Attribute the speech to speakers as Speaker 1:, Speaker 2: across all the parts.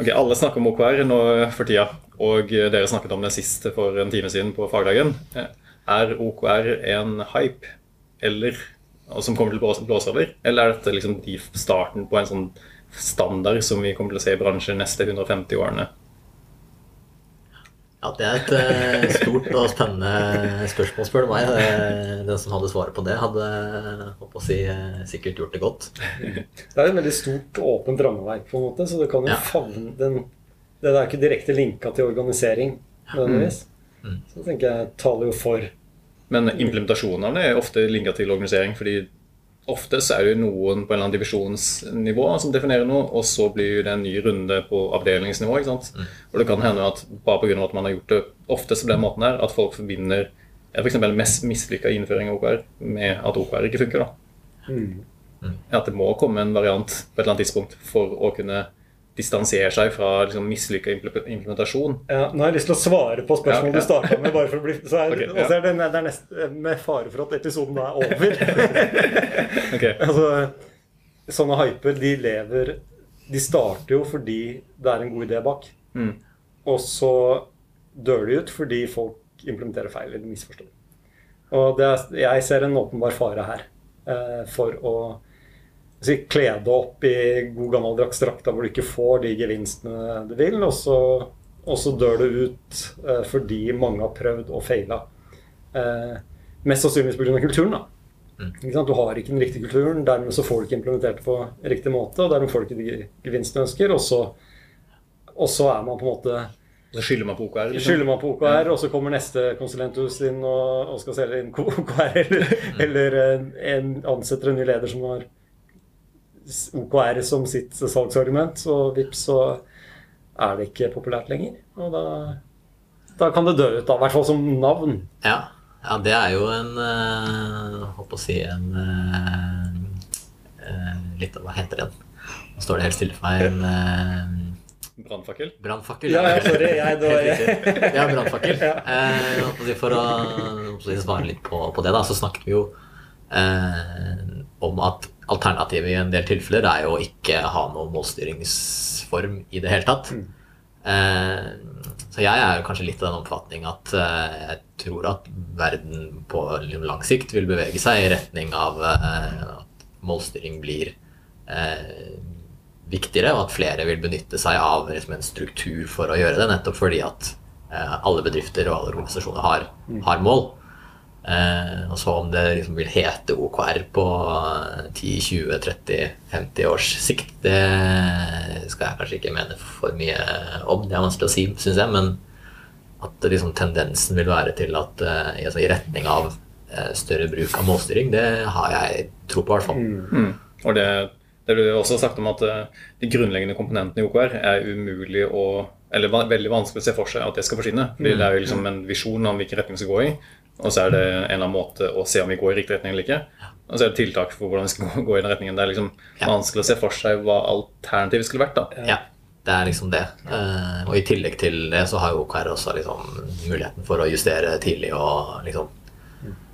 Speaker 1: Ok, Alle snakker om OKR nå for tida, og dere snakket om det sist for en time siden på fagdagen. Er OKR en hype, eller, som kommer til å blåse over, eller er dette liksom starten på en sånn standard som vi kommer til å se i bransjen neste 150 årene?
Speaker 2: Ja, Det er et uh, stort og spennende spørsmål, spør du meg. Den som hadde svaret på det, hadde å si, uh, sikkert gjort det godt.
Speaker 3: Det er et veldig stort, åpent rammeverk, på en måte, så det kan jo ja. favne den, Det er ikke direkte linka til organisering, nødvendigvis. Mm. Mm. Så tenker jeg taler jo for.
Speaker 1: Men implementasjonene er ofte linka til organisering, fordi ofte så er det noen på en eller annen divisjonsnivå som definerer noe, og så blir det en ny runde på avdelingsnivå. ikke sant? Mm. Og det kan hende at bare pga. at man har gjort det oftest på den måten her, at folk forbinder f.eks. For mest mislykka innføring av OKR med at OKR ikke funker. da. Mm. Mm. At det må komme en variant på et eller annet tidspunkt for å kunne distansiere seg fra liksom, mislykka implementasjon.
Speaker 3: Ja, nå har jeg lyst til å svare på spørsmålet ja, ja. du starta med. bare for å bli, så er, okay, ja. er det, det, er nest, Med fare for at episoden da er over. okay. altså, sånne hyper, de lever De starter jo fordi det er en god idé bak. Mm. Og så dør de ut fordi folk implementerer feil eller misforstår. Og er, jeg ser en åpenbar fare her eh, for å kle deg opp i god gammeldags drakt hvor du ikke får de gevinstene du vil, og så, og så dør du ut eh, fordi mange har prøvd og feila. Eh, mest sannsynligvis pga. kulturen. da. Mm. Du har ikke den riktige kulturen, dermed så får du ikke implementert det på riktig måte, og dermed får du ikke de gevinstene du ønsker, og så, og så er man på en måte
Speaker 1: så skylder man på OKR?
Speaker 3: Liksom. Man på OKR, ja. Og så kommer neste konsulenthus inn og, og skal selge inn OKR, eller, mm. eller en, en, ansetter en ny leder som har OKR som sitt salgsargument, så vips, så er det ikke populært lenger. Og da, da kan det dø ut, da. I hvert fall som navn.
Speaker 2: Ja. ja det er jo en uh, Håper å si en uh, Litt av Hva heter den? Nå står det helt stille for meg. En Øh,
Speaker 1: Brannfakkel?
Speaker 2: Brannfakkel,
Speaker 3: ja. ja, sorry. Jeg, da,
Speaker 2: jeg. ja, brannfakkel. Ja. Eh, for å, å svare litt på, på, det, da, så snakket vi jo eh, om at Alternativet i en del tilfeller er jo å ikke ha noen målstyringsform i det hele tatt. Mm. Eh, så jeg er jo kanskje litt av den oppfatning at eh, jeg tror at verden på lang sikt vil bevege seg i retning av eh, at målstyring blir eh, viktigere, og at flere vil benytte seg av liksom, en struktur for å gjøre det, nettopp fordi at eh, alle bedrifter og alle organisasjoner har, mm. har mål. Eh, og så om det liksom vil hete OKR på 10-20-30-50 års sikt, det skal jeg kanskje ikke mene for mye om. Det er vanskelig å si, syns jeg. Men at liksom, tendensen vil være til at eh, altså, i retning av eh, større bruk av målstyring, det har jeg tro på, i hvert fall.
Speaker 1: Mm. Mm. Og det, det ble også sagt om at de grunnleggende komponentene i OKR er umulig å eller veldig vanskelig å se for seg at det skal forsvinne. fordi mm. Det er jo liksom en visjon om hvilken retning vi skal gå i. Og så er det en eller annen måte å se om vi går i riktig retning eller ikke. Og så er det tiltak for hvordan vi skal gå i den retningen. Det er liksom vanskelig å se for seg hva alternativet skulle vært. da.
Speaker 2: Ja, det er liksom det. Uh, og i tillegg til det så har jo OKR også liksom muligheten for å justere tidlig og liksom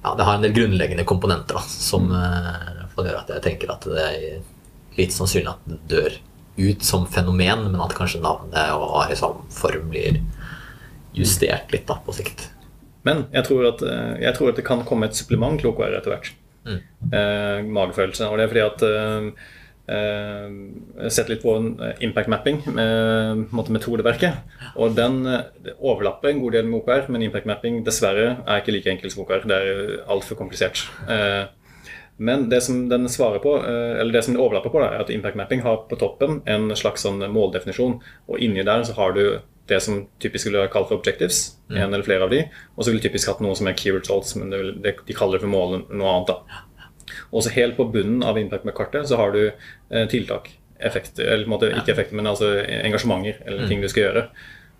Speaker 2: Ja, det har en del grunnleggende komponenter da, som får gjøre at jeg tenker at det er litt sannsynlig at det dør ut som fenomen, men at kanskje navnet og liksom form blir justert litt da, på sikt.
Speaker 1: Men jeg tror, at, eh, jeg tror, at, det kan komme et supplement til OKR etter hvert. Mm. Eh, magefølelse. Og det er fordi at eh, eh, Jeg sett litt på en eh, impact mapping, med, metodeverket. Og den overlapper en god del med OKR, men impact mapping dessverre er ikke like enkelt som OKR. Det er altfor komplisert. Eh, men det som den svarer på, eller det som den overlapper på, er at impact mapping har på toppen en slags sånn måldefinisjon. Og inni der så har du det som typisk ville være kalt for objectives, mm. en eller flere av de, og så ville typisk hatt noe som er key results, men det, det, de kaller det for mål noe annet. da. Og så helt på bunnen av impact med kartet så har du eh, tiltak, effekter, eller på en måte ikke effekter, men altså engasjementer eller mm. ting du skal gjøre.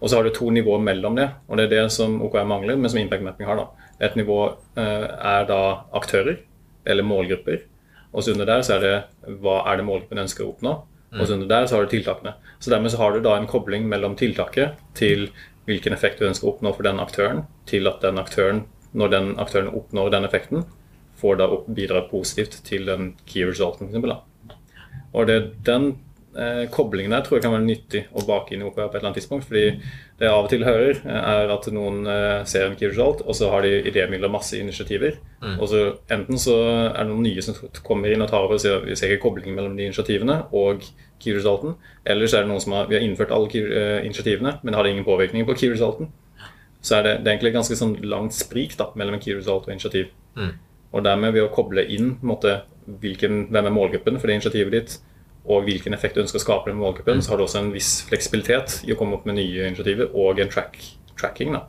Speaker 1: Og så har du to nivåer mellom det, og det er det som OKR mangler, men som Impact Mapping har. da. Et nivå eh, er da aktører, eller målgrupper, og så under der så er det hva er det målgruppen ønsker å oppnå. Og så under der så har du tiltakene. Så dermed så har du da en kobling mellom tiltaket til hvilken effekt du ønsker å oppnå for den aktøren, til at den aktøren, når den aktøren oppnår den effekten, får da bidra positivt til den key resulten, f.eks. Og det er den eh, koblingen der tror jeg kan være nyttig å bake inn i OPR på et eller annet tidspunkt. fordi det jeg av og til hører, er at noen eh, ser en key result, og så har de idémidler masse initiativer. Mm. Og så Enten så er det noen nye som kommer inn og tar over og sier vi ser ikke koblingen mellom de initiativene og key resulten. Eller så er det noen som har, vi har innført alle key, eh, initiativene, men hadde ingen påvirkning på key resulten. Så er det, det er egentlig ganske sånn langt sprik da, mellom key result og initiativ. Mm. Og dermed ved å koble inn måte, hvilken, hvem er målgruppen for det initiativet ditt, og hvilken effekt du ønsker å skape med målgruppen, mm. så har du også en viss fleksibilitet i å komme opp med nye initiativer og en track, tracking. da.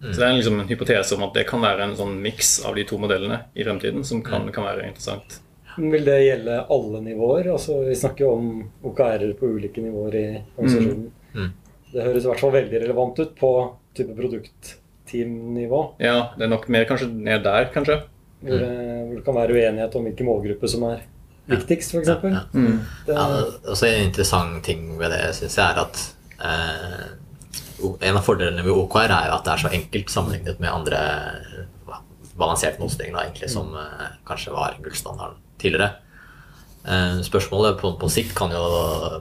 Speaker 1: Mm. Så det er liksom en hypotese om at det kan være en sånn miks av de to modellene i fremtiden som kan, mm. kan, være interessant.
Speaker 3: Vil det gjelde alle nivåer? Altså, vi snakker jo om OKR-er på ulike nivåer i organisasjonen. Mm. mm. Det høres i hvert fall veldig relevant ut på type produktteamnivå.
Speaker 1: Ja, det er nok mer kanskje ned der, kanskje.
Speaker 3: Hvor, mm. hvor det kan være uenighet om hvilken målgruppe som er viktigst, f.eks. Ja, ja.
Speaker 2: mm. ja, også en interessant ting ved det syns jeg er at eh, en av fordelene med OKR er at det er så enkelt sammenlignet med andre balanserte egentlig, som mm. eh, kanskje var gullstandarden tidligere. Eh, spørsmålet på, på, sikt kan jo,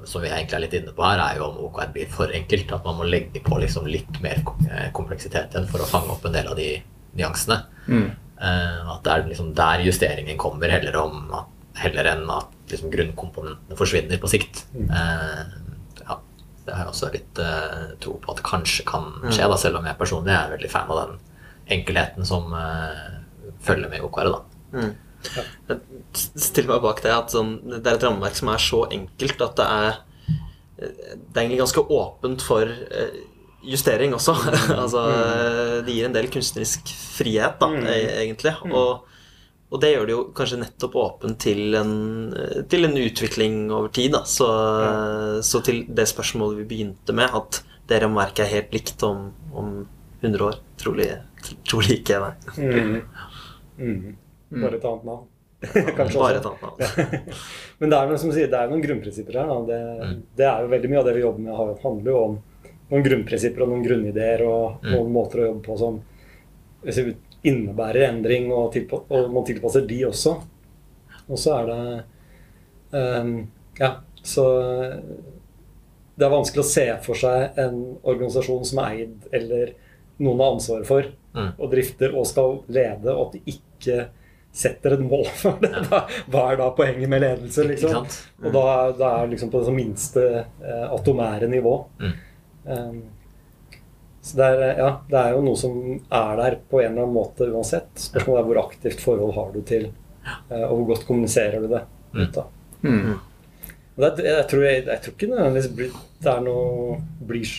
Speaker 2: som vi egentlig er litt inne på her, er jo om OKR blir for enkelt. At man må legge på liksom litt mer eh, kompleksitet igjen for å fange opp en del av de nyansene. Mm. Uh, at det er liksom der justeringen kommer, heller, om, heller enn at liksom grunnkomponentene forsvinner på sikt. Mm. Eh, ja, det har jeg også litt eh, tro på at det kanskje kan mm. skje, da, selv om jeg personlig er veldig fan av den enkelheten som følger med OKR-et. Mm.
Speaker 4: Ja. Meg bak det at sånn, det er et rammeverk som er så enkelt at det er Det er egentlig ganske åpent for eh, justering også. Mm. altså, det gir en del kunstnerisk frihet, da, mm. E, egentlig. Mm. Og, og, det gjør det jo kanskje nettopp åpent til en, til en utvikling over tid. Da. Så, så, til det spørsmålet vi begynte med, at det rammeverket er helt likt om, om 100 år. Trolig, trolig ikke, nei.
Speaker 3: Mm. Mm. Mm. Bare et annet navn.
Speaker 4: Bare et annet navn.
Speaker 3: Men det er, noen, som sier, det er noen grunnprinsipper her. Det, mm. det, er jo veldig mye av det vi jobber med, handler jo om noen grunnprinsipper og noen grunnideer og mm. noen måter å jobbe på som innebærer endring, og, tilpa og man tilpasser de også. Og så er det um, Ja, så det er vanskelig å se for seg en organisasjon som er eid eller noen har ansvaret for, mm. og drifter og skal lede, og at de ikke setter et mål for det. Da, hva er da poenget med ledelse? Liksom? Mm. Og da, da, er det liksom på det minste eh, atomære nivå. Mm. Um, så det er, ja, det er, jo noe som er der på en eller annen måte uansett. Spørsmålet er hvor aktivt forhold har du til, eh, og hvor godt kommuniserer du det mm. ut. Mm. Det, jeg, tror, jeg, jeg, tror, ikke nødvendigvis det er noe blir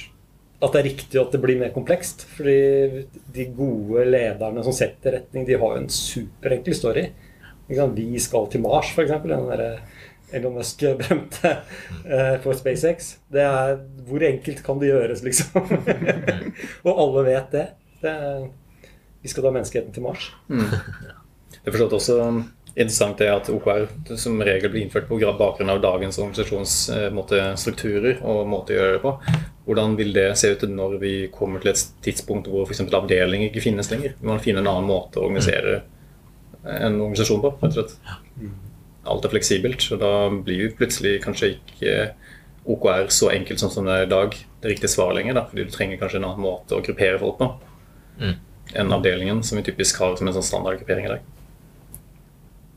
Speaker 3: at det er riktig at det blir mer komplekst. Fordi de gode lederne som setter retning, de har jo en superenkel story. Vi skal til Mars, f.eks. Den derre Elon Musk berømte uh, for SpaceX. Det er Hvor enkelt kan det gjøres, liksom? og alle vet det. det er, vi skal ta menneskeheten til Mars. Mm.
Speaker 1: Det er forstått også interessant det at OKR som regel blir innført på bakgrunn av dagens organisasjonsstrukturer eh, og måte å gjøre det på. Hvordan vil det se ut når vi kommer til et tidspunkt hvor f.eks. avdelinger ikke finnes lenger? Vi må finne en annen måte å organisere en organisasjon på. rett og slett. Alt er fleksibelt, og da blir jo plutselig kanskje ikke OKR så enkelt som det er i dag det riktige svaret lenger. Da, fordi du trenger kanskje en annen måte å gruppere folk på mm. enn avdelingen, som vi typisk har som en sånn standardgruppering i dag.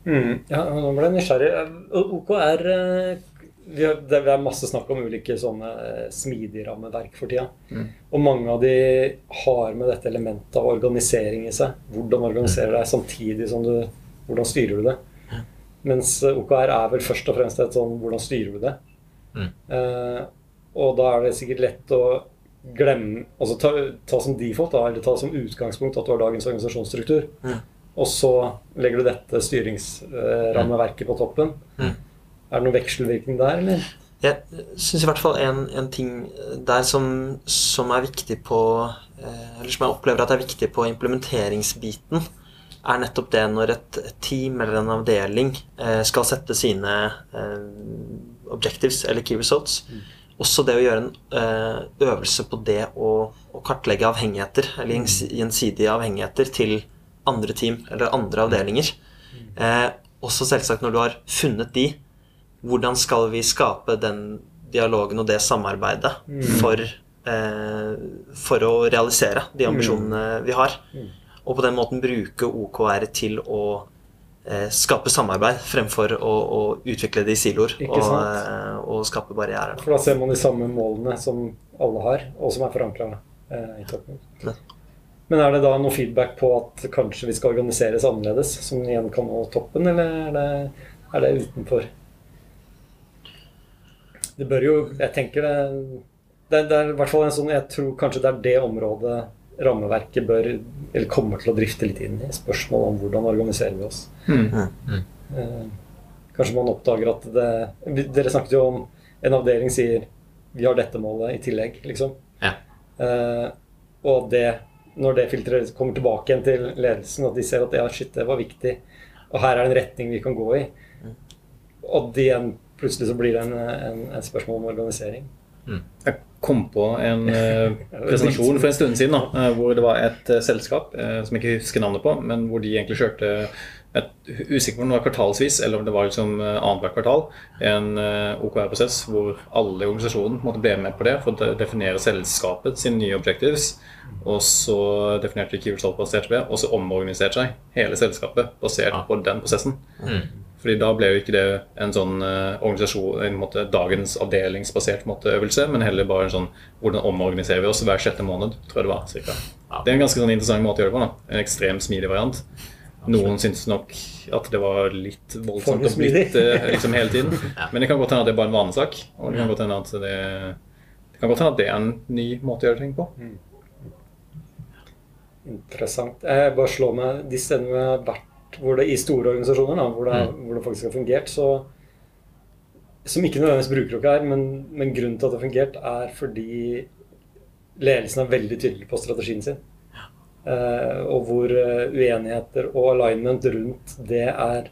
Speaker 3: Mm. Ja, nå ble jeg nysgjerrig. OKR eh, vi har, Det er masse snakk om ulike sånne eh, smidige rammeverk for tida. Mm. Og mange av de har med dette elementet av organisering i seg. Hvordan organiserer deg samtidig som du Hvordan styrer du det? Mens OKR er vel først og fremst et sånn Hvordan styrer du det? Mm. Eh, og da er det sikkert lett å glemme Altså ta, ta som default, da, eller ta som utgangspunkt at du har dagens organisasjonsstruktur. Mm og så legger du dette styringsrammeverket på toppen. Mm. Er det noen vekselvirkning der, eller?
Speaker 4: Jeg syns i hvert fall en, en ting der som, som, er viktig på eh, Eller som jeg opplever at er viktig på implementeringsbiten, er nettopp det når et, team eller en avdeling eh, skal sette sine eh, objectives eller key results. Mm. Også det å gjøre en øvelse på det å, kartlegge avhengigheter, eller mm. gjensidige avhengigheter, til andre team eller andre avdelinger. Eh, også selvsagt når du har funnet de, hvordan skal vi skape den dialogen og det samarbeidet mm. for, eh, for, å realisere de ambisjonene mm. vi har. Og på den måten bruke OKR til å eh, skape samarbeid fremfor å, å utvikle det i siloer og, eh, og, skape barrierer.
Speaker 3: For da ser man de samme målene som alle har, og som er forankra eh, i toppen. Ja. Men er det da noe feedback på at kanskje vi skal organiseres annerledes, som igjen kan nå toppen, eller er det, er det utenfor? Det bør jo Jeg tenker det, det, det er i hvert fall en sånn Jeg tror kanskje det er det området rammeverket bør Eller kommer til å drifte litt inn i. Spørsmål om hvordan organiserer vi oss. Mm. Mm. Eh, kanskje man oppdager at det Dere snakket jo om en avdeling sier vi har dette målet i tillegg, liksom. Ja. Eh, og det når det filtreres, kommer tilbake igjen til ledelsen, at de ser at ja, shit, det var viktig, og her er det en retning vi kan gå i, og det igjen plutselig så blir det en, en, en spørsmål om organisering.
Speaker 1: Mm. Jeg kom på en uh, presentasjon for en stund siden da, uh, hvor det var et uh, selskap som jeg ikke husker navnet på, men hvor de egentlig kjørte et, usikker på om det var kvartalsvis eller om det var liksom annethvert kvartal. En OKR-prosess hvor alle i organisasjonen måtte bli med på det for å definere selskapet sine nye objectives. Og så definerte de key result basert på det, og så omorganiserte seg hele selskapet basert på den prosessen. Mm. Fordi da ble jo ikke det en sånn uh, organisasjon, en måte, dagens avdelingsbasert måte, øvelse, men heller bare en sånn hvordan omorganiserer vi oss hver sjette måned, tror jeg det var. Cirka. Ja. Det er en ganske sånn interessant måte å gjøre det på. da. En ekstremt smidig variant. Noen syntes nok at det var litt voldsomt og blitt uh, liksom hele tiden. ja. Men det kan godt hende at det er bare en vanesak. Og det kan godt hende at det, det kan godt hende at det er en ny måte å gjøre ting på. Mm.
Speaker 3: Interessant. Jeg bare slår meg de stedene vi har vært hvor det i store organisasjoner, da, hvor, det, mm. hvor, det, faktisk har fungert, så Som ikke nødvendigvis bruker dere her, men, men, grunnen til at det har fungert, er fordi ledelsen er veldig tydelig på strategien sin. Eh, og hvor uh, uenigheter og alignment rundt det er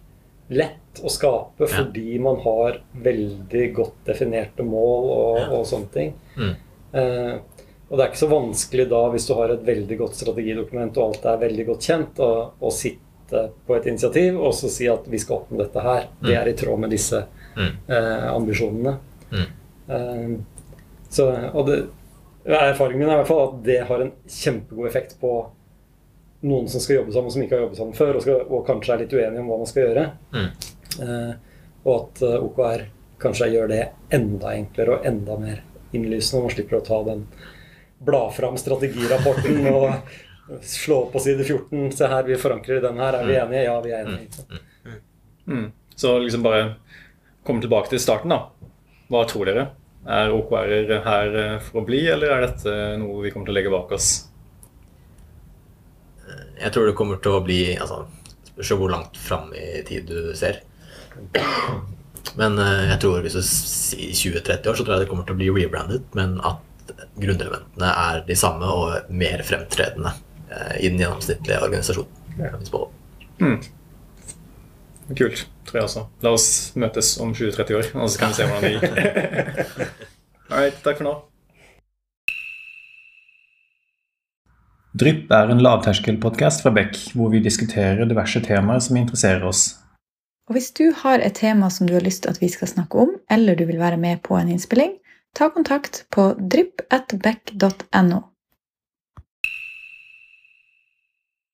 Speaker 3: lett å skape fordi man har veldig godt definerte mål og, og sånne ting. Mm. Eh, og det er ikke så vanskelig da, hvis du har et veldig godt strategidokument og alt er veldig godt kjent, å, å på et initiativ og så si at vi skal oppnå dette her. Det er i tråd med disse mm. eh, ambisjonene. Mm. Eh, så, og det, erfaringen min er i hvert fall at det har en kjempegod effekt på noen som skal jobbe sammen, som ikke har jobbet sammen før, og, skal, og kanskje er litt uenige om hva man skal gjøre. Mm. Eh, og at uh, OKR kanskje gjør det enda enklere og enda mer innlysende. og Man slipper å ta den bla fram strategirapporten og slå på side 14. Se her, vi forankrer den her. Er vi mm. enige? Ja, vi er enige.
Speaker 1: Mm. mm. Så liksom bare komme tilbake til starten, da. Hva tror dere? Er OKR her eh, for å bli, eller er dette noe vi kommer til å legge bak oss?
Speaker 2: Jeg tror det kommer til å bli altså, Spørs hvor langt fram i tid du ser. Men eh, jeg tror hvis du sier 20-30 år, så tror jeg det kommer til å bli rebrandet. Men at grunnelementene er de samme og mer fremtredende eh, i den gjennomsnittlige organisasjonen. Ja. Mm.
Speaker 1: Kult. Tror jeg også. La oss møtes om 20-30 år, og så kan vi se hvordan det gikk. All right, takk for nå. Drypp er en lavterskelpodkast fra Beck, hvor vi diskuterer diverse temaer som interesserer oss.
Speaker 5: Og Hvis du har et tema som du har lyst til at vi skal snakke om, eller du vil være med på en innspilling, ta kontakt på drypp.beck.no.